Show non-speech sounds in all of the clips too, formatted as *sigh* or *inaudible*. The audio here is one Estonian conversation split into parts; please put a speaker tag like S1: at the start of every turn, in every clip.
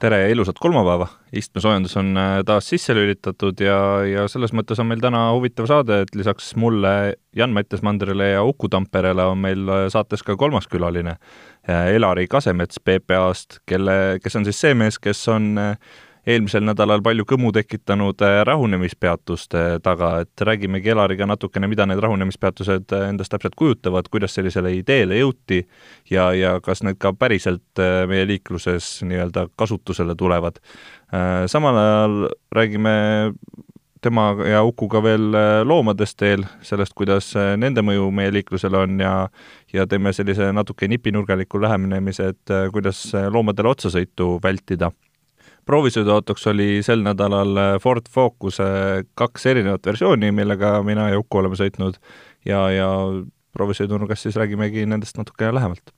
S1: tere ja ilusat kolmapäeva! istmesoojendus on äh, taas sisse lülitatud ja, ja selles mõttes on meil täna huvitav saade, et lisaks mulle, Jan-Mattias Mandrile ja Uku Tamperele on meil äh, saates ka kolmas külaline, äh, Elari Kasemets PPA-st, kelle, kes on siis see mees, kes on eelmisel nädalal palju kõmu tekitanud äh, rahunemispeatuste taga, et räägimegi Elariga natukene, mida need rahunemispeatused äh, endast täpselt kujutavad, kuidas sellisele ideele jõuti ja, ja kas need ka päriselt äh, meie liikluses nii-öelda kasutusele tulevad. Samal ajal räägime tema ja Ukuga veel loomadest veel, sellest, kuidas nende mõju meie liiklusele on ja ja teeme sellise natuke nipinurgaliku lähenemise, et kuidas loomadele otsasõitu vältida proovisõiduautoks oli sel nädalal äh, Ford Focuse kaks erinevat versiooni, millega mina ja Uku oleme sõitnud ja, ja proovisõidunurgas siis räägimegi nendest natukene lähemalt.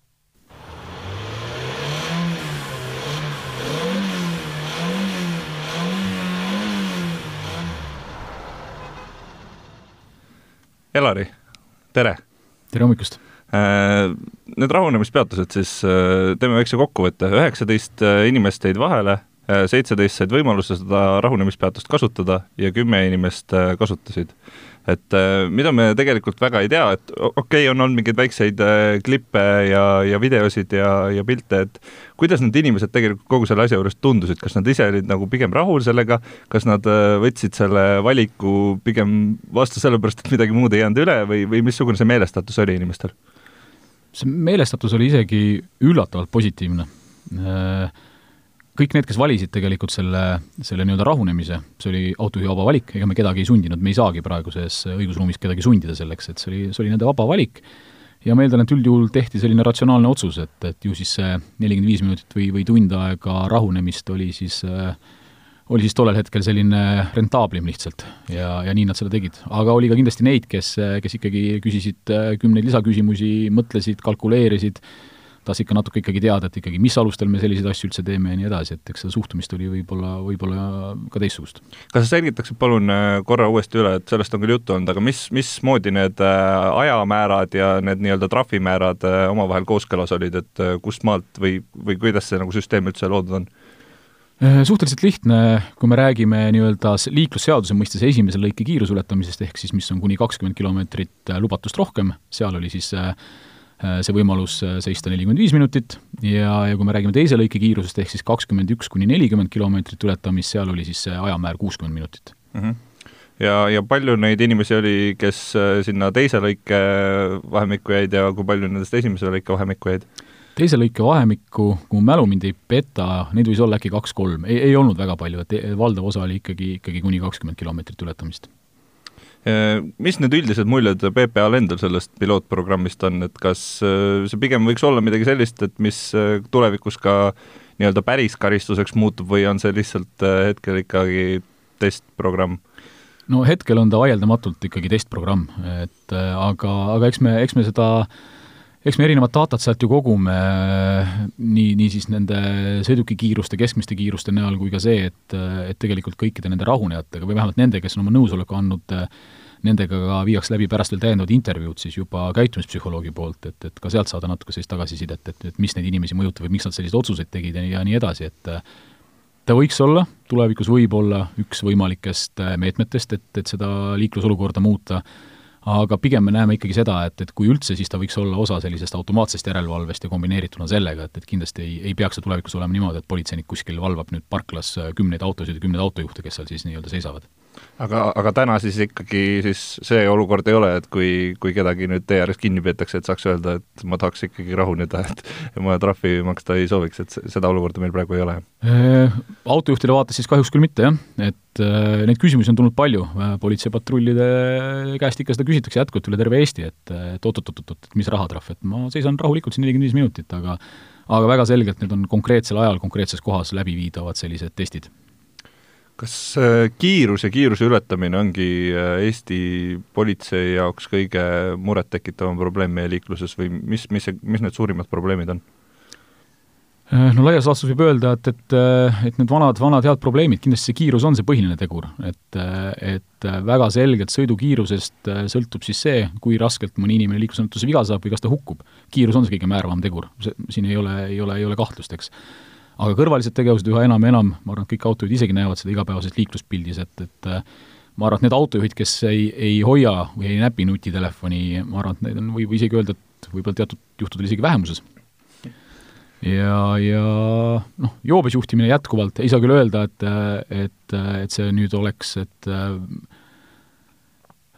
S1: Elari, tere!
S2: tere hommikust!
S1: Äh, need rahunemispeatused siis, äh, teeme väikse kokkuvõtte, üheksateist inimest jäid vahele seitseteist said võimaluse seda rahunemispeatust kasutada ja kümme inimest äh, kasutasid. et äh, mida me tegelikult väga ei tea, et okei okay,, on olnud mingeid väikseid klippe ja, ja videosid ja, ja pilte, et kuidas need inimesed tegelikult kogu selle asja juures tundusid, kas nad ise olid nagu pigem rahul sellega, kas nad võtsid selle valiku pigem vastu sellepärast, et midagi muud ei jäänud üle või, või missugune see meelestatus oli inimestel?
S2: see meelestatus oli isegi üllatavalt positiivne äh kõik need, kes valisid tegelikult selle, selle nii-öelda rahunemise, see oli autojuhi vaba valik, ega me kedagi ei sundinud, me ei saagi praeguses õigusruumis kedagi sundida selleks, et see oli, see oli nende vaba valik ja ma eeldan, et üldjuhul tehti selline ratsionaalne otsus, et, et ju siis see nelikümmend viis minutit või, või tund aega rahunemist oli siis äh, oli siis tollel hetkel selline rentaablim lihtsalt ja, ja nii nad seda tegid. aga oli ka kindlasti neid, kes, kes ikkagi küsisid äh, kümneid lisaküsimusi, mõtlesid, kalkuleerisid, tahaks ikka natuke ikkagi teada, et ikkagi mis alustel me selliseid asju üldse teeme ja nii edasi, et eks seda suhtumist oli võib-olla, võib-olla ka teistsugust.
S1: kas sa selgitaksid palun äh, korra uuesti üle, et sellest on küll juttu olnud, aga mis, mismoodi need äh, ajamäärad ja need nii-öelda trahvimäärad äh, omavahel kooskõlas olid, et kust maalt või, või kuidas see nagu süsteem üldse loodud on?
S2: Suhteliselt lihtne, kui me räägime nii-öelda liiklusseaduse mõistes esimese lõike kiirusuletamisest, ehk siis mis on kuni kakskümmend kilomeetrit lubatust rohkem, seal oli siis Äh, see võimalus äh, seista nelikümmend viis minutit ja, ja kui me räägime teise lõike kiirusest, ehk siis kakskümmend üks kuni nelikümmend kilomeetrit ületamist, seal oli siis see ajamäär kuuskümmend minutit mm.
S1: -hmm ja, ja palju neid inimesi oli, kes äh, sinna teise lõike vahemikku jäid ja kui palju nendest esimese lõike vahemikku jäid?
S2: teise lõike vahemikku, kui mu mälu mind ei peta, neid võis olla äkki kaks-kolm, ei, ei olnud väga palju, et valdav osa oli ikkagi, ikkagi kuni kakskümmend kilomeetrit ületamist
S1: Äh, mis need üldised muljed PPA-l endal sellest pilootprogrammist on, et kas äh, see pigem võiks olla midagi sellist, et mis äh, tulevikus ka nii-öelda päris karistuseks muutub või on see lihtsalt hetkel ikkagi testprogramm?
S2: no hetkel on ta vaieldamatult ikkagi testprogramm, et aga, aga eks me, eks me seda eks me erinevat datat sealt ju kogume, nii, nii siis nende sõidukikiiruste, keskmiste kiiruste näol kui ka see, et, et tegelikult kõikide nende rahunejatega või vähemalt nende, kes on oma nõusoleku andnud, nendega ka viiakse läbi pärast veel täiendavad intervjuud siis juba käitumispsühholoogi poolt, et, et ka sealt saada natuke sellist tagasisidet, et, et mis neid inimesi mõjutab või miks nad selliseid otsuseid tegid ja, ja nii edasi, et ta võiks olla, tulevikus võib olla üks võimalikest meetmetest, et, et seda liiklusolukorda muuta aga pigem me näeme ikkagi seda, et, et kui üldse, siis ta võiks olla osa sellisest automaatsest järelevalvest ja kombineerituna sellega, et, et kindlasti ei, ei peaks see tulevikus olema niimoodi, et politseinik kuskil valvab nüüd parklas kümneid autosid ja kümneid autojuhte, kes seal siis nii-öelda seisavad
S1: aga, aga täna siis ikkagi siis see olukord ei ole, et kui, kui kedagi nüüd tee ääres kinni peetakse, et saaks öelda, et ma tahaks ikkagi rahuneda, *laughs* et ma trahvi maksta ei sooviks, et seda olukorda meil praegu ei ole?
S2: Äh, autojuhtide vaates siis kahjuks küll mitte, jah, et äh, neid küsimusi on tulnud palju, äh, politseipatrullide käest ikka seda küsitakse jätkuvalt üle terve Eesti, et et oot-oot-oot-oot, mis rahatrahv, et ma seisan rahulikult siin nelikümmend viis minutit, aga aga väga selgelt need on konkreetsel ajal konkreetses kohas läbiviidavad sellised testid
S1: kas äh, kiirus ja kiiruse ületamine ongi äh, Eesti politsei jaoks kõige murettekitavam probleem meie liikluses või mis, mis mis need suurimad probleemid on?
S2: Äh, no laias laastus võib öelda, et, et, et need vanad, vanad head probleemid, kindlasti see kiirus on see põhiline tegur, et, et väga selgelt sõidukiirusest sõltub siis see, kui raskelt mõni inimene liiklusõnnetuses viga saab või kas ta hukkub. kiirus on see kõige määravam tegur, see, siin ei ole, ei ole, ei ole kahtlust, eks aga kõrvalised tegevused üha enam ja enam, ma arvan, et kõik autojuhid isegi näevad seda igapäevases liikluspildis, et, et ma arvan, et need autojuhid, kes ei, ei hoia või ei näpi nutitelefoni, ma arvan, et neid on, võib isegi öelda, et võib-olla teatud juhtudel isegi vähemuses. ja, ja noh, joobes juhtimine jätkuvalt, ei saa küll öelda, et, et, et see nüüd oleks, et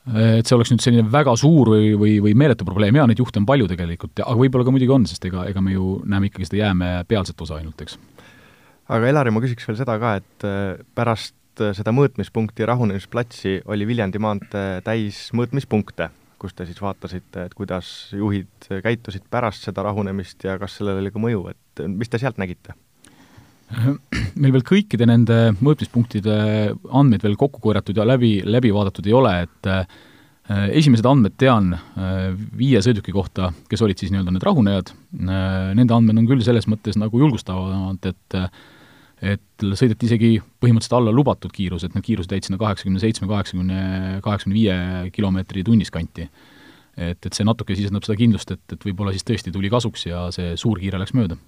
S2: et see oleks nüüd selline väga suur või, või, või meeletu probleem, jaa, neid juhte on palju tegelikult, aga võib-olla ka muidugi on, sest ega, ega me ju näeme ikkagi seda jäämäe pealset osa ainult, eks.
S3: Aga Elari, ma küsiks veel seda ka, et pärast seda mõõtmispunkti rahunemisplatsi oli Viljandi maantee täis mõõtmispunkte, kus te siis vaatasite, et kuidas juhid käitusid pärast seda rahunemist ja kas sellel oli ka mõju, et mis te sealt nägite?
S2: meil veel kõikide nende mõõtmispunktide andmeid veel kokku korjatud ja läbi, läbi vaadatud ei ole, et äh, esimesed andmed tean äh, viie sõiduki kohta, kes olid siis nii-öelda need rahunejad, äh, nende andmed on küll selles mõttes nagu julgustavamad, et et sõideti isegi põhimõtteliselt alla lubatud kiirus, et need kiirused jäid sinna kaheksakümne seitsme, kaheksakümne, kaheksakümne viie kilomeetri tunnis kanti. et, et see natuke sisendab seda kindlust, et, et võib-olla siis tõesti tuli kasuks ja see suur kiire läks mööda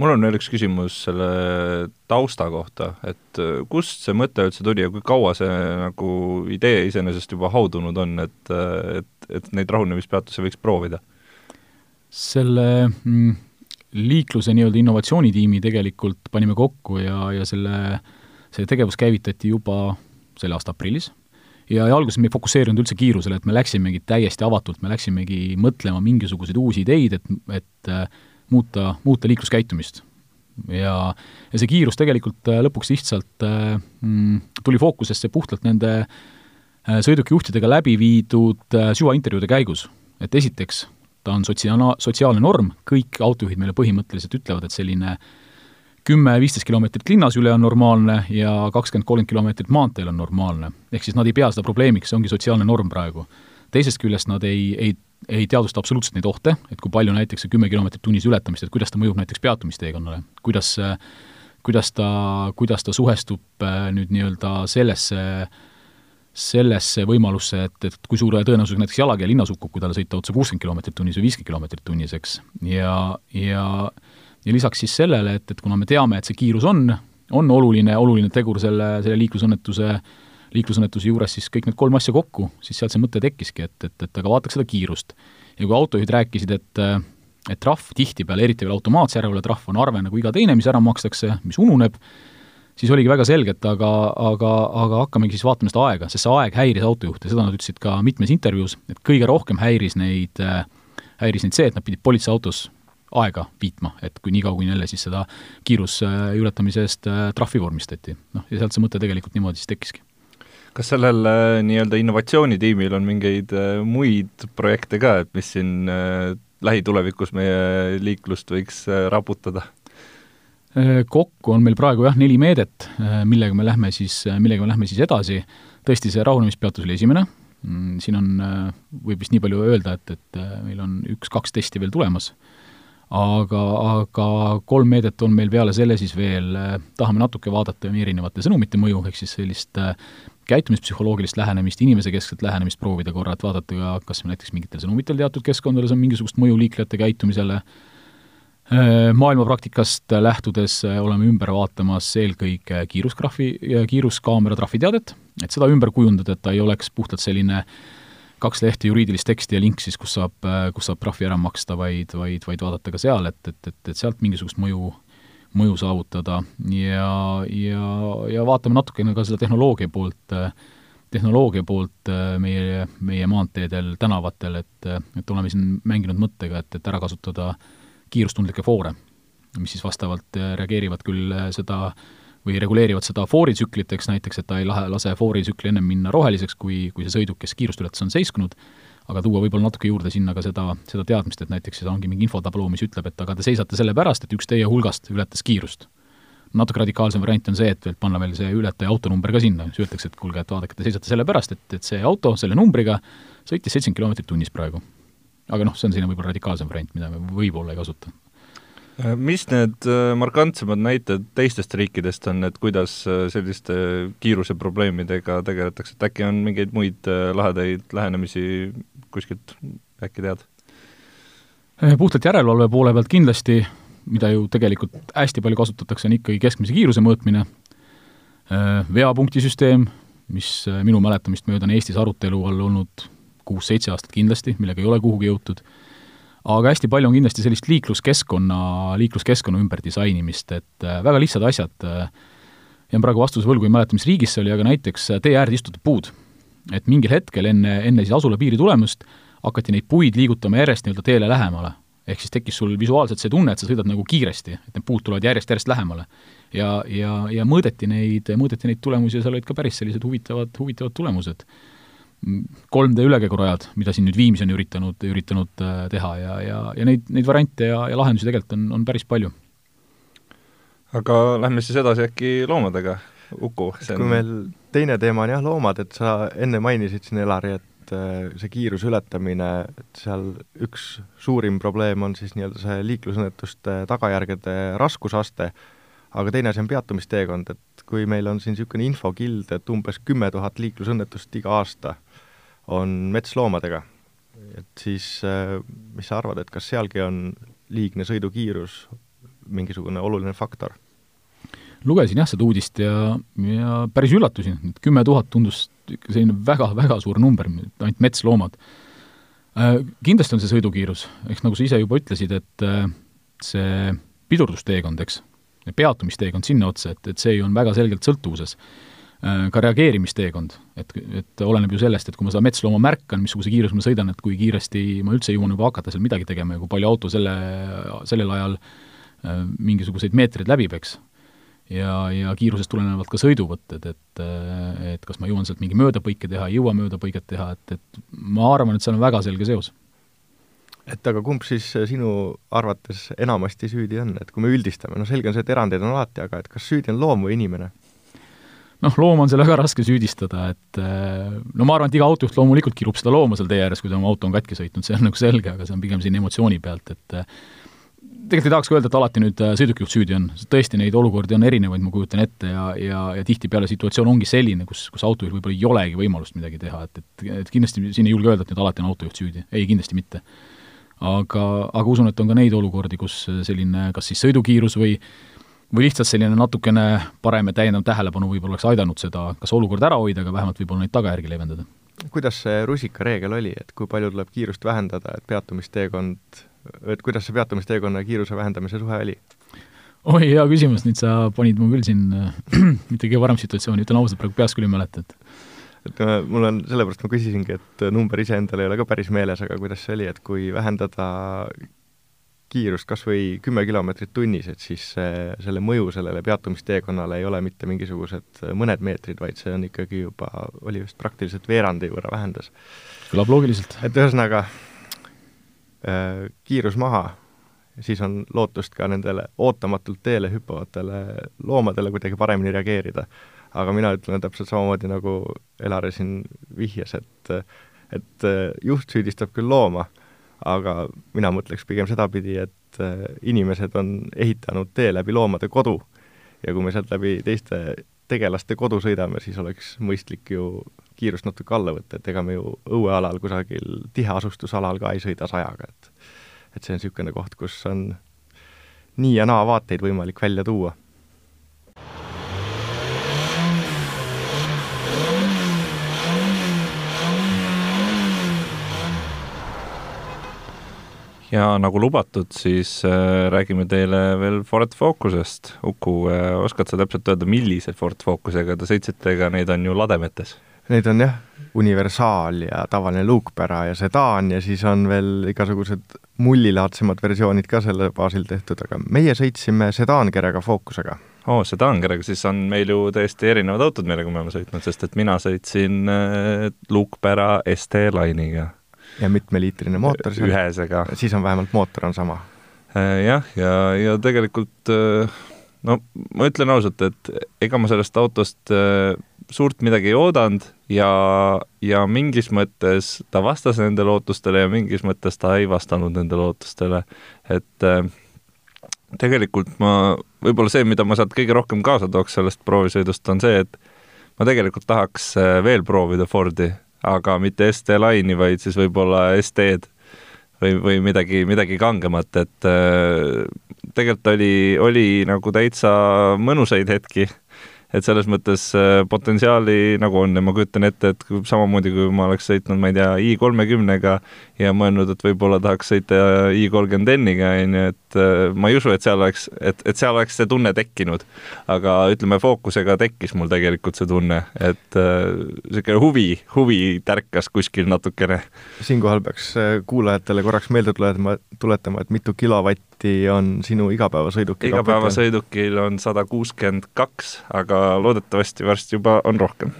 S1: mul on veel üks küsimus selle tausta kohta, et äh, kust see mõte üldse tuli ja kui kaua see nagu idee iseenesest juba haudunud on, et, äh, et, et neid rahunemispeatusi võiks proovida?
S2: selle mm, liikluse nii-öelda innovatsioonitiimi tegelikult panime kokku ja, ja selle, see tegevus käivitati juba selle aasta aprillis ja, ja alguses me ei fokusseerinud üldse kiirusele, et me läksimegi täiesti avatult, me läksimegi mõtlema mingisuguseid uusi ideid, et, et äh, muuta, muuta liikluskäitumist. ja, ja see kiirus tegelikult äh, lõpuks lihtsalt äh, mm, tuli fookusesse puhtalt nende sõidukijuhtidega läbi viidud süvaintervjuude käigus. et esiteks ta on sotsiaal-, sotsiaalne norm, kõik autojuhid meile põhimõtteliselt ütlevad, et selline kümme-viisteist kilomeetrit linnas üle on normaalne ja kakskümmend, kolmkümmend kilomeetrit maanteel on normaalne. ehk siis nad ei pea seda probleemiks, see ongi sotsiaalne norm praegu. teisest küljest nad ei, ei, ei teadvusta absoluutselt neid ohte, et kui palju näiteks see kümme kilomeetrit tunnis ületamist, et kuidas ta mõjub näiteks peatumisteekonnale, kuidas kuidas ta, kuidas ta suhestub äh, nüüd nii-öelda sellesse äh, sellesse võimalusse, et, et kui suure tõenäosusega näiteks jalakäija linnas hukkub, kui talle sõita otse kuuskümmend kilomeetrit tunnis või viiskümmend kilomeetrit tunnis, eks. ja, ja ja lisaks siis sellele, et, et kuna me teame, et see kiirus on, on oluline, oluline tegur selle, selle liiklusõnnetuse, liiklusõnnetuse juures, siis kõik need kolm asja kokku, siis sealt see mõte tekkiski, et, et, et aga vaataks seda kiirust. ja kui autojuhid rääkisid, et et trahv tihtipeale, eriti veel automaatse järelevalve trahv, on arve nagu iga teine, mis ära makstakse, mis ununeb, siis oligi väga selge, et aga, aga, aga hakkamegi siis vaatama seda aega, sest see aeg häiris autojuhte, seda nad ütlesid ka mitmes intervjuus, et kõige rohkem häiris neid, häiris neid see, et nad pidid politseiautos aega viitma, et kui niikaua, kuni jälle siis seda kiiruse ületamise eest äh, trahvi vormistati. noh, ja sealt see mõte tegelikult niimoodi siis tekkiski.
S1: kas sellel äh, nii-öelda innovatsioonitiimil on mingeid äh, muid projekte ka, et mis siin lähitulevikus meie liiklust võiks raputada?
S2: Äh, kokku on meil praegu jah, neli meedet, äh, millega me lähme siis, äh, millega me lähme siis edasi. tõesti, see rahunemispeatus oli esimene, mm, siin on, võib vist nii palju öelda, et, et meil on üks-kaks testi veel tulemas, aga, aga kolm meedet on meil peale selle siis veel, tahame natuke vaadata erinevate sõnumite mõju, ehk siis sellist käitumispsühholoogilist lähenemist, inimesekeskset lähenemist proovida korra, et vaadata ka, kas näiteks mingitel sõnumitel teatud keskkondades on mingisugust mõju liiklejate käitumisele, maailmapraktikast lähtudes äh, oleme ümber vaatamas eelkõige kiirusgraafi, kiiruskaamera trahviteadet, et seda ümber kujundada, et ta ei oleks puhtalt selline kaks lehte juriidilist teksti ja link siis, kus saab, äh, kus saab trahvi ära maksta, vaid, vaid, vaid vaadata ka seal, et, et, et, et sealt mingisugust mõju, mõju saavutada. Ja, ja, ja vaatame natukene ka seda tehnoloogia poolt, tehnoloogia poolt meie, meie maanteedel, tänavatel, et, et oleme siin mänginud mõttega, et, et ära kasutada äh, kiirustundlikke foore, mis siis vastavalt äh, reageerivad küll äh, seda või reguleerivad seda fooritsüklit, eks näiteks, et ta ei lahe, lase fooritsükli ennem minna roheliseks, kui, kui see sõiduk, kes kiirust ületas, on seiskunud, aga tuua võib-olla natuke juurde sinna ka seda, seda teadmist, et näiteks ongi mingi infotabloo, mis ütleb, et aga te seisate sellepärast, et üks teie hulgast ületas kiirust. natuke radikaalsem variant on see, et veel panna veel see ületaja autonumber ka sinna, siis öeldakse, et kuulge, et vaadake, te seisate sellepärast, et, et see auto selle numbriga sõitis seitsekümmend kilomeetrit tunnis praegu aga noh, see on selline võib-olla radikaalsem variant, mida me võib-olla ei kasuta.
S1: Äh, mis need äh, markantsemad näited teistest riikidest on, et kuidas äh, selliste kiiruseprobleemidega tegeletakse, et äkki on mingeid muid lahedaid lähenemisi kuskilt, äkki tead?
S2: puhtalt järelevalve poole pealt kindlasti mida ju tegelikult hästi palju kasutatakse, on ikkagi keskmise kiiruse mõõtmine, veapunktisüsteem, mis minu mäletamist mööda on Eestis arutelu all olnud kuus-seitse aastat kindlasti, millega ei ole kuhugi jõutud, aga hästi palju on kindlasti sellist liikluskeskkonna, liikluskeskkonna ümber disainimist, et väga lihtsad asjad, jään praegu vastuse võlgu, ei mäleta, mis riigis see oli, aga näiteks tee äärde istutud puud. et mingil hetkel enne, enne siis asula piiri tulemust hakati neid puid liigutama järjest nii-öelda teele lähemale. ehk siis tekkis sul visuaalselt see tunne, et sa sõidad nagu kiiresti, et need puud tulevad järjest-järjest lähemale. ja, ja, ja mõõdeti neid, mõõdeti neid tulemusi ja seal olid ka päris sellised huvitavad, huvitavad tulemused. 3D ülekäigurajad, mida siin nüüd Viimsi on üritanud, üritanud äh, teha ja, ja, ja neid, neid variante ja, ja lahendusi tegelikult on, on päris palju.
S1: aga lähme siis edasi äkki loomadega, Uku?
S3: On... kui meil teine teema on jah, loomad, et sa enne mainisid siin, Elari, et äh, see kiiruse ületamine, et seal üks suurim probleem on siis nii-öelda see liiklusõnnetuste tagajärgede raskusaste, aga teine asi on peatumisteekond, et kui meil on siin niisugune infokild, et umbes kümme tuhat liiklusõnnetust iga aasta on metsloomadega, et siis äh, mis sa arvad, et kas sealgi on liigne sõidukiirus mingisugune oluline faktor?
S2: lugesin jah seda uudist ja, ja päris üllatusin, et kümme tuhat tundus ikka selline väga-väga suur number, ainult metsloomad. Äh, kindlasti on see sõidukiirus, eks nagu sa ise juba ütlesid, et äh, see pidurdusteekond, eks, peatumisteekond sinna otsa, et, et see ju on väga selgelt sõltuvuses. Äh, ka reageerimisteekond, et, et oleneb ju sellest, et kui ma seda metslooma märkan, missuguse kiirusega ma sõidan, et kui kiiresti ma üldse jõuan juba hakata seal midagi tegema ja kui palju auto selle, sellel ajal mingisuguseid meetreid läbib, eks ja, ja kiirusest tulenevalt ka sõiduvõtted, et et kas ma jõuan sealt mingi möödapõike teha, ei jõua möödapõiget teha, et, et ma arvan, et seal on väga selge seos.
S3: et aga kumb siis sinu arvates enamasti süüdi on, et kui me üldistame, no selge on see, et erandeid on alati, aga et kas süüdi on loom või inimene?
S2: Noh, looma on seal väga raske süüdistada, et no ma arvan, et iga autojuht loomulikult kirub seda looma seal tee ääres, kui ta oma auto on katki sõitnud, see on nagu selge, aga see on pigem siin emotsiooni pealt, et tegelikult ei tahaks ka öelda, et alati nüüd äh, sõidukijuht süüdi on, tõesti neid olukordi on erinevaid, ma kujutan ette, ja, ja, ja tihtipeale situatsioon ongi selline, kus, kus autojuhil võib-olla ei olegi võimalust midagi teha, et, et, et kindlasti siin ei julge öelda, et nüüd alati on autojuht süüdi, ei, kindlasti mitte. aga, aga usun, et on ka neid olukordi, kus selline kas siis sõidukiirus või või lihtsalt selline natukene parem ja täiendav tähelepanu võib-olla oleks aidanud seda kas olukorda ära hoida, aga vähemalt võib-olla neid tagajärgi leevendada.
S3: kuidas see rusikareegel oli, et kui palju tuleb kiirust vähendada, et peatumisteekond et kuidas see peatumisteekonna kiiruse vähendamise suhe oli?
S2: oi, hea küsimus, nüüd sa panid mu küll siin *clears throat* mitte kõige parem situatsiooni, ütlen ausalt, praegu peast küll ei mäleta, et
S3: et mul on, sellepärast ma küsisingi, et number ise endal ei ole ka päris meeles, aga kuidas see oli, et kui vähendada kiirust kas või kümme kilomeetrit tunnis, et siis see, selle mõju sellele peatumisteekonnale ei ole mitte mingisugused mõned meetrid, vaid see on ikkagi juba, oli vist praktiliselt veerandi võrra vähendas.
S2: kõlab loogiliselt.
S3: et ühesõnaga, Äh, kiirus maha, siis on lootust ka nendele ootamatult teele hüppavatele loomadele kuidagi paremini reageerida. aga mina ütlen täpselt samamoodi, nagu Elari siin vihjas, et et juht süüdistab küll looma, aga mina mõtleks pigem sedapidi, et äh, inimesed on ehitanud tee läbi loomade kodu. Ja kui me sealt läbi teiste tegelaste kodu sõidame, siis oleks mõistlik ju kiirust natuke alla võtta, et ega me ju õuealal kusagil tiheasustusalal ka ei sõida sajaga, et et see on niisugune koht, kus on nii ja naa vaateid võimalik välja tuua
S1: ja nagu lubatud, siis äh, räägime teile veel Ford Focusest. Uku äh,, oskad sa täpselt öelda, millise Ford Focusega te sõitsite, ega neid on ju lademetes?
S3: Neid on jah, universaal ja tavaline luukpära ja sedaan ja siis on veel igasugused mullilaadsemad versioonid ka selle baasil tehtud, aga meie sõitsime sedaankerega Focusega.
S1: oo oh,, sedaankerega, siis on meil ju täiesti erinevad autod, millega me oleme sõitnud, sest et mina sõitsin äh, luukpära ST Line'iga.
S3: Ja mitmeliitrine mootor
S1: seal? ühesega.
S3: siis on vähemalt mootor on sama
S1: äh,? jah, ja, ja tegelikult äh, no ma ütlen ausalt, et ega ma sellest autost äh, suurt midagi ei oodanud ja, ja mingis mõttes ta vastas nendele ootustele ja mingis mõttes ta ei vastanud nendele ootustele. et tegelikult ma, võib-olla see, mida ma sealt kõige rohkem kaasa tooks sellest proovisõidust, on see, et ma tegelikult tahaks veel proovida Fordi, aga mitte ST Line'i, vaid siis võib-olla ST-d või, või midagi, midagi kangemat, et äh, tegelikult oli, oli nagu täitsa mõnusaid hetki et selles mõttes äh, potentsiaali nagu on ja ma kujutan ette, et samamoodi kui ma oleks sõitnud, ma ei tea, i kolmekümnega ja mõelnud, et võib-olla tahaks sõita i kolmkümmend N-iga, on ju, et äh, ma ei usu, et seal oleks, et, et seal oleks see tunne tekkinud. aga ütleme, fookusega tekkis mul tegelikult see tunne, et niisugune äh, huvi, huvi tärkas kuskil natukene.
S3: siinkohal peaks kuulajatele korraks meelde tuletama, tuletama, et mitu kilovatti kilovatti on sinu igapäevasõidukil?
S1: igapäevasõidukil on sada kuuskümmend kaks, aga loodetavasti varsti juba on rohkem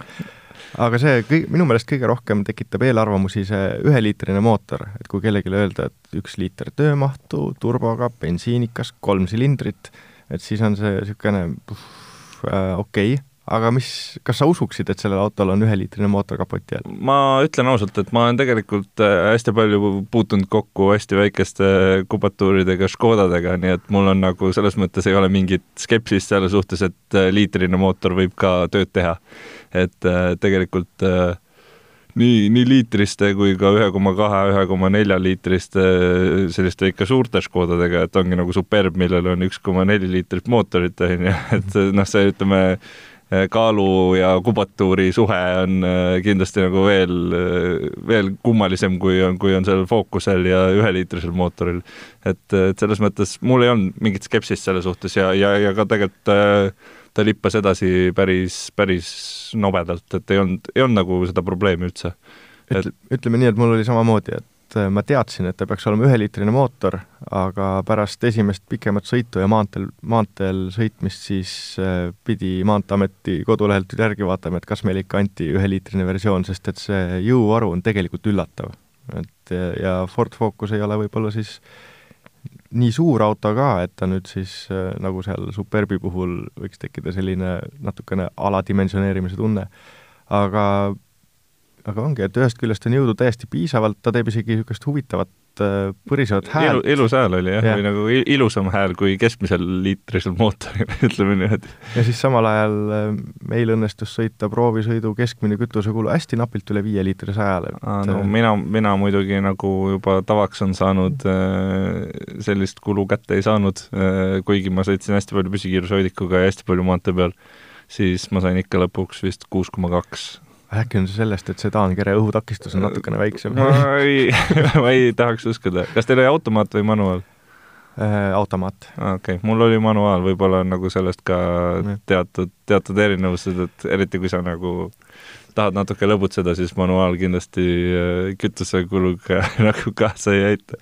S3: aga see kõik, minu meelest kõige rohkem tekitab eelarvamusi see üheliitrine mootor, et kui kellelegi öelda, et üks liiter töömahtu, turboga, bensiinikas, kolm silindrit, et siis on see niisugune äh, okei okay aga mis, kas sa usuksid, et sellel autol on üheliitrine mootor kapoti all?
S1: ma ütlen ausalt, et ma olen tegelikult äh, hästi palju puutunud kokku hästi väikeste kubatuuridega Škodadega, nii et mul on nagu selles mõttes ei ole mingit skepsist selle suhtes, et äh, liitrine mootor võib ka tööd teha. et äh, tegelikult nii, nii liitriste kui ka ühe koma kahe, ühe koma nelja liitriste selliste ikka suurte Škodadega, et ongi nagu Superb, millel on üks koma neli liitrit mootorit, on ju, *laughs* et noh, see ütleme, kaalu ja kubatuuri suhe on eh, kindlasti nagu veel, eh, veel kummalisem, kui on, kui on sellel Focusel ja üheliitrisel mootoril. et, et selles mõttes mul ei olnud mingit skepsist selle suhtes ja, ja, ja ka tegelikult ta lippas edasi päris, päris nobedalt, et ei olnud, ei olnud nagu seda probleemi üldse.
S3: Et... ütleme nii, et mul oli samamoodi, et et äh, ma teadsin, et ta peaks olema üheliitrine mootor, aga pärast esimest pikemat sõitu ja maanteel, maanteel sõitmist siis äh, pidi Maanteeameti kodulehelt järgi vaatama, et kas meile ikka anti üheliitrine versioon, sest et see jõuvaru on tegelikult üllatav. et ja Ford Focus ei ole võib-olla siis nii suur auto ka, et ta nüüd siis äh, nagu seal Superbi puhul võiks tekkida selline natukene aladimensioneerimise tunne, aga aga ongi, et ühest küljest on jõudu täiesti piisavalt, ta teeb isegi niisugust huvitavat äh, põrisevat häält.
S1: ilus hääl oli jah ja., või nagu ilusam hääl kui keskmisel liitrisel mootoril, *laughs* ütleme niimoodi.
S3: ja siis samal ajal äh, meil õnnestus sõita proovisõidu keskmine kütusekulu hästi napilt üle viie liitri sajale.
S1: no äh, mina, mina muidugi nagu juba tavaks on saanud, sellist kulu kätte ei saanud, kuigi ma sõitsin hästi palju püsikiirushoidikuga ja hästi palju maantee peal, siis ma sain ikka lõpuks vist kuus koma kaks
S3: äkki on see sellest, et see taankere õhutakistus on natukene väiksem?
S1: ma ei *laughs* ma ei tahaks uskuda. kas teil oli automaat või manuaal
S3: äh,? automaat.
S1: okei okay., mul oli manuaal, võib-olla on nagu sellest ka teatud, teatud erinevused, et eriti kui sa nagu tahad natuke lõbutseda, siis manuaal kindlasti äh, kütusekuluga *laughs* nagu kaasa ei aita.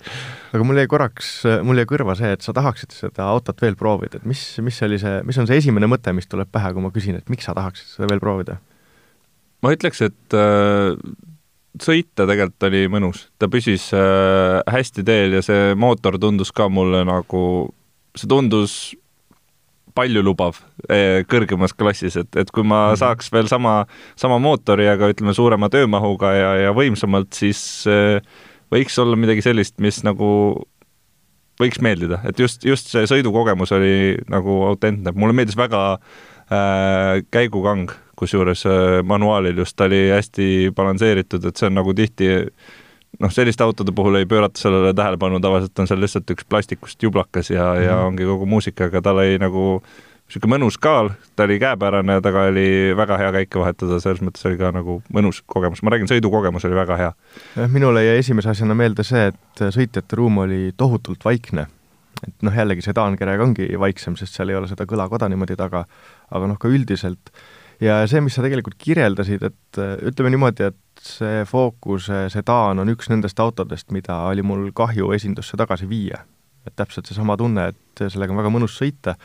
S3: aga mul jäi korraks, mul jäi kõrva see, et sa tahaksid seda autot veel proovida, et mis, mis oli see, mis on see esimene mõte, mis tuleb pähe, kui ma küsin, et miks sa tahaksid seda veel proovida?
S1: Ma ütleks, et äh, sõita tegelikult oli mõnus, ta püsis äh, hästi teel ja see mootor tundus ka mulle nagu, see tundus paljulubav äh, kõrgemas klassis, et, et kui ma -hmm. saaks veel sama, sama mootori, aga ütleme, suurema töömahuga ja, ja võimsamalt, siis äh, võiks olla midagi sellist, mis nagu võiks meeldida, et just, just see sõidukogemus oli nagu autentne, mulle meeldis väga äh, käigukang kusjuures äh, manuaalil just oli hästi balansseeritud, et see on nagu tihti noh, selliste autode puhul ei pöörata sellele tähelepanu, tavaliselt on seal lihtsalt üks plastikust jublakas ja mm, -hmm. ja mhm. ongi kogu muusika, aga tal oli nagu niisugune mõnus kaal, ta oli käepärane taga oli väga hea käike vahetada, selles mõttes oli ka nagu mõnus kogemus, ma räägin, sõidukogemus oli väga hea.
S3: minule jäi esimese asjana meelde see, et sõitjate ruum oli tohutult vaikne. et noh, jällegi see taankirega ongi vaiksem, sest seal ei ole seda kõlakoda niimoodi taga, aga noh, ka üldiselt äh, ja see, mis sa tegelikult kirjeldasid, et äh, ütleme niimoodi, et see Focuse sedaan on üks nendest autodest, mida oli mul kahju esindusse tagasi viia. et täpselt seesama tunne, et sellega on väga mõnus sõita,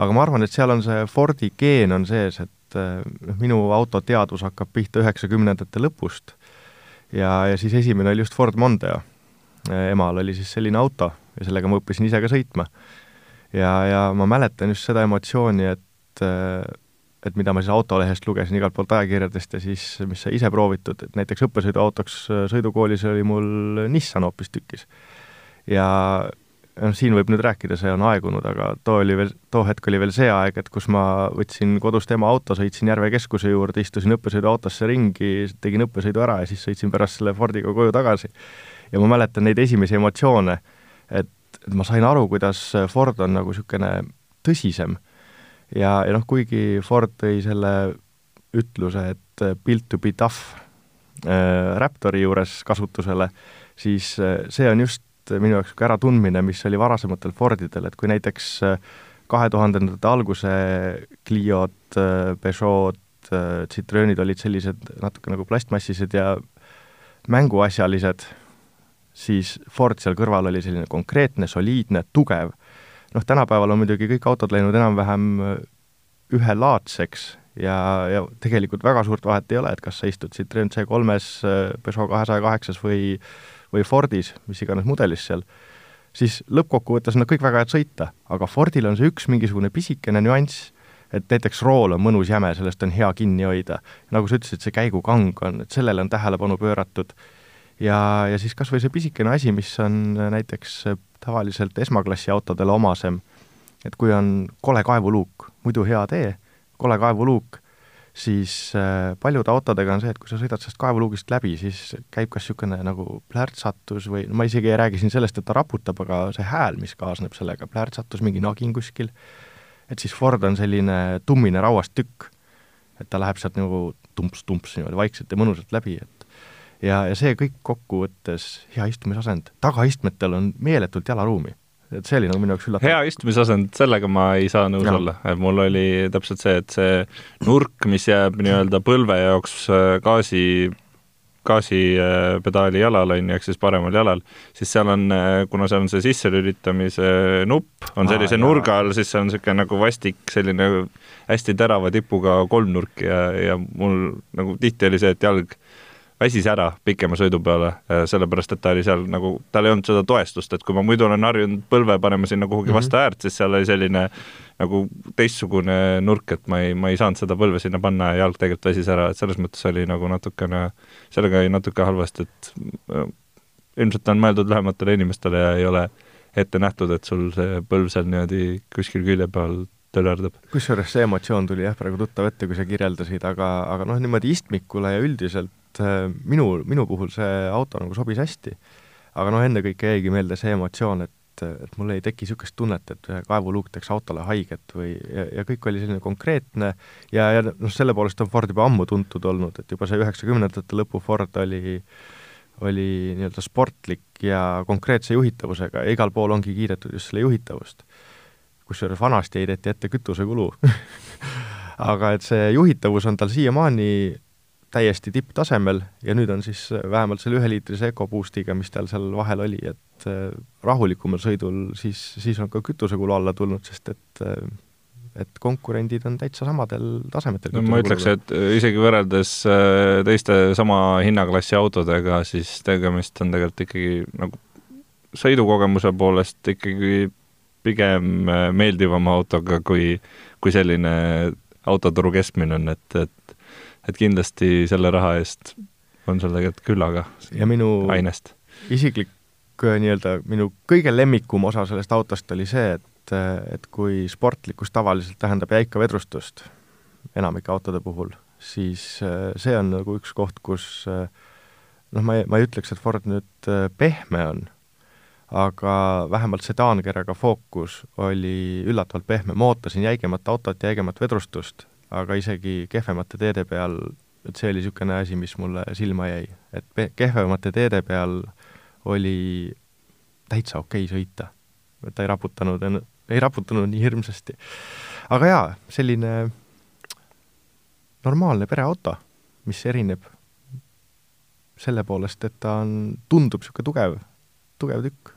S3: aga ma arvan, et seal on see Fordi geen on sees, et äh, noh, minu autoteadvus hakkab pihta üheksakümnendate lõpust ja, ja siis esimene oli just Ford Mondeo. emal oli siis selline auto ja sellega ma õppisin ise ka sõitma. ja, ja ma mäletan just seda emotsiooni, et äh, et mida ma siis autolehest lugesin igalt poolt ajakirjadest ja siis, mis sai ise proovitud, et näiteks õppesõiduautoks äh, sõidukoolis oli mul Nissan hoopistükkis. ja noh, siin võib nüüd rääkida, see on aegunud, aga too oli veel, too hetk oli veel see aeg, et kus ma võtsin kodust ema auto, sõitsin Järve keskuse juurde, istusin õppesõiduautosse ringi, tegin õppesõidu ära ja siis sõitsin pärast selle Fordiga koju tagasi. ja ma mäletan neid esimesi emotsioone, et, et ma sain aru, kuidas Ford on nagu niisugune tõsisem. Ja, ja noh, kuigi Ford tõi selle ütluse, et built to be tough äh, Raptori juures kasutusele, siis äh, see on just minu jaoks niisugune äratundmine, mis oli varasematel Fordidel, et kui näiteks äh, kahe tuhandendate alguse Cliod, äh, Peugeot, äh, Citroenid olid sellised natuke nagu plastmassised ja mänguasjalised, siis Ford seal kõrval oli selline konkreetne, soliidne, tugev. Noh, tänapäeval on muidugi kõik autod läinud enam-vähem ühelaadseks ja, ja tegelikult väga suurt vahet ei ole, et kas sa istud Citroen C3-s, Peugeot kahesaja kaheksas või või Fordis, mis iganes mudelis seal, siis lõppkokkuvõttes on nad kõik väga head sõita, aga Fordil on see üks mingisugune pisikene nüanss, et näiteks rool on mõnus jäme, sellest on hea kinni hoida. nagu sa ütlesid, see käigukang on, et sellele on tähelepanu pööratud. ja, ja siis kas või see pisikene asi, mis on näiteks tavaliselt esmaklassi autodele omasem, et kui on kole kaevuluuk, muidu hea tee, kole kaevuluuk, siis äh, paljude autodega on see, et kui sa sõidad sellest kaevuluugist läbi, siis käib kas niisugune nagu plärtsatus või no ma isegi ei räägi siin sellest, et ta raputab, aga see hääl, mis kaasneb sellega, plärtsatus, mingi nagin kuskil, et siis Ford on selline tummine rauast tükk, et ta läheb sealt nagu tumps-tumps niimoodi vaikselt ja mõnusalt läbi, et ja, ja see kõik kokkuvõttes hea istumisasend, tagaistmetel on meeletult jalaruumi et see oli nagu minu jaoks üllatav.
S1: hea istumisasend, sellega ma ei saa nõus ja. olla, et mul oli täpselt see, et see nurk, mis jääb nii-öelda põlve jaoks äh, gaasi gaasipedaali jalal, on ju, ehk siis paremal jalal, siis seal on, äh, kuna seal on see sisselülitamise nupp, on sellise Aa, nurga all, siis see on niisugune nagu vastik, selline hästi terava tipuga kolmnurk ja, ja mul nagu tihti oli see, et jalg väsis ära pikema sõidu peale, äh, sellepärast et ta oli seal nagu, tal ei olnud seda toestust, et kui ma muidu olen harjunud põlve panema sinna kuhugi mm -hmm. vastu äärt, siis seal oli selline nagu teistsugune nurk, et ma ei, ma ei saanud seda põlve sinna panna ja jalg tegelikult väsis ära, et selles mõttes oli nagu natukene, sellega oli natuke halvasti, et äh, ilmselt on mõeldud lähematele inimestele ja ei ole ette nähtud, et sul see põlv seal niimoodi kuskil külje peal tölerdab.
S3: kusjuures see emotsioon tuli jah, praegu tuttav ette, kui sa kirjeldasid, aga, aga noh, niimoodi istmikule ja üldiselt et äh, minu, minu puhul see auto nagu sobis hästi. aga noh, ennekõike jäigi meelde see emotsioon, et, et mul ei teki niisugust tunnet, et kaevuluuk teeks autole haiget või, ja, ja kõik oli selline konkreetne ja, ja noh, selle poolest on Ford juba ammu tuntud olnud, et juba see üheksakümnendate lõpu Ford oli oli nii-öelda sportlik ja konkreetse juhitavusega ja igal pool ongi kiidetud just selle juhitavust. kusjuures vanasti heideti ette kütusekulu *laughs* aga et see juhitavus on tal siiamaani täiesti tipptasemel ja nüüd on siis äh, vähemalt selle üheliitrise EcoBoostiga, mis tal seal vahel oli, et äh, rahulikumal sõidul siis, siis on ka kütusekulu alla tulnud, sest et äh, et konkurendid on täitsa samadel tasemetel.
S1: no ma ütleks, et isegi võrreldes teiste sama hinnaklassi autodega, siis tegemist on tegelikult ikkagi nagu sõidukogemuse poolest ikkagi pigem meeldivama autoga, kui, kui selline autoturu keskmine on, et, et et kindlasti selle raha eest on seal tegelikult küllaga
S3: ja minu
S1: ainest.
S3: isiklik äh, nii-öelda minu kõige lemmikum osa sellest autost oli see, et, äh, et kui sportlikkus tavaliselt tähendab jäika vedrustust enamike autode puhul, siis äh, see on nagu üks koht, kus noh, ma ei, ma ei ütleks, et Ford nüüd pehme on, aga vähemalt sedaankerega Focus oli üllatavalt pehme, ma ootasin jäigemat autot, jäigemat vedrustust aga isegi kehvemate teede peal, et see oli niisugune asi, mis mulle silma jäi, et kehvemate teede peal oli täitsa okei okay sõita. ta ei raputanud, ei raputanud nii hirmsasti. aga jaa, selline normaalne pereauto, mis erineb selle poolest, et ta on, tundub niisugune tugev, tugev tükk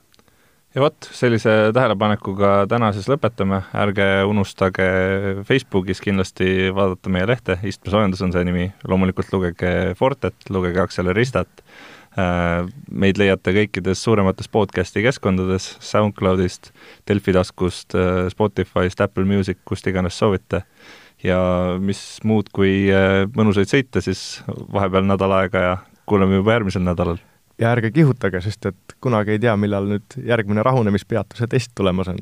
S1: ja vot, sellise tähelepanekuga täna siis lõpetame, ärge unustage Facebookis kindlasti vaadata meie lehte, istmesoojendus on see nimi, loomulikult lugege Fortet, lugege Acceleristat, äh, meid leiate kõikides suuremates podcasti keskkondades, SoundCloudist, Delfi taskust, äh, Spotify'st, Apple Music, kust iganes soovite. ja mis muud kui äh, mõnusaid sõite siis vahepeal nädal aega ja kuuleme juba järgmisel nädalal
S3: ja ärge kihutage, sest et kunagi ei tea, millal nüüd järgmine rahunemispeatuse test tulemas on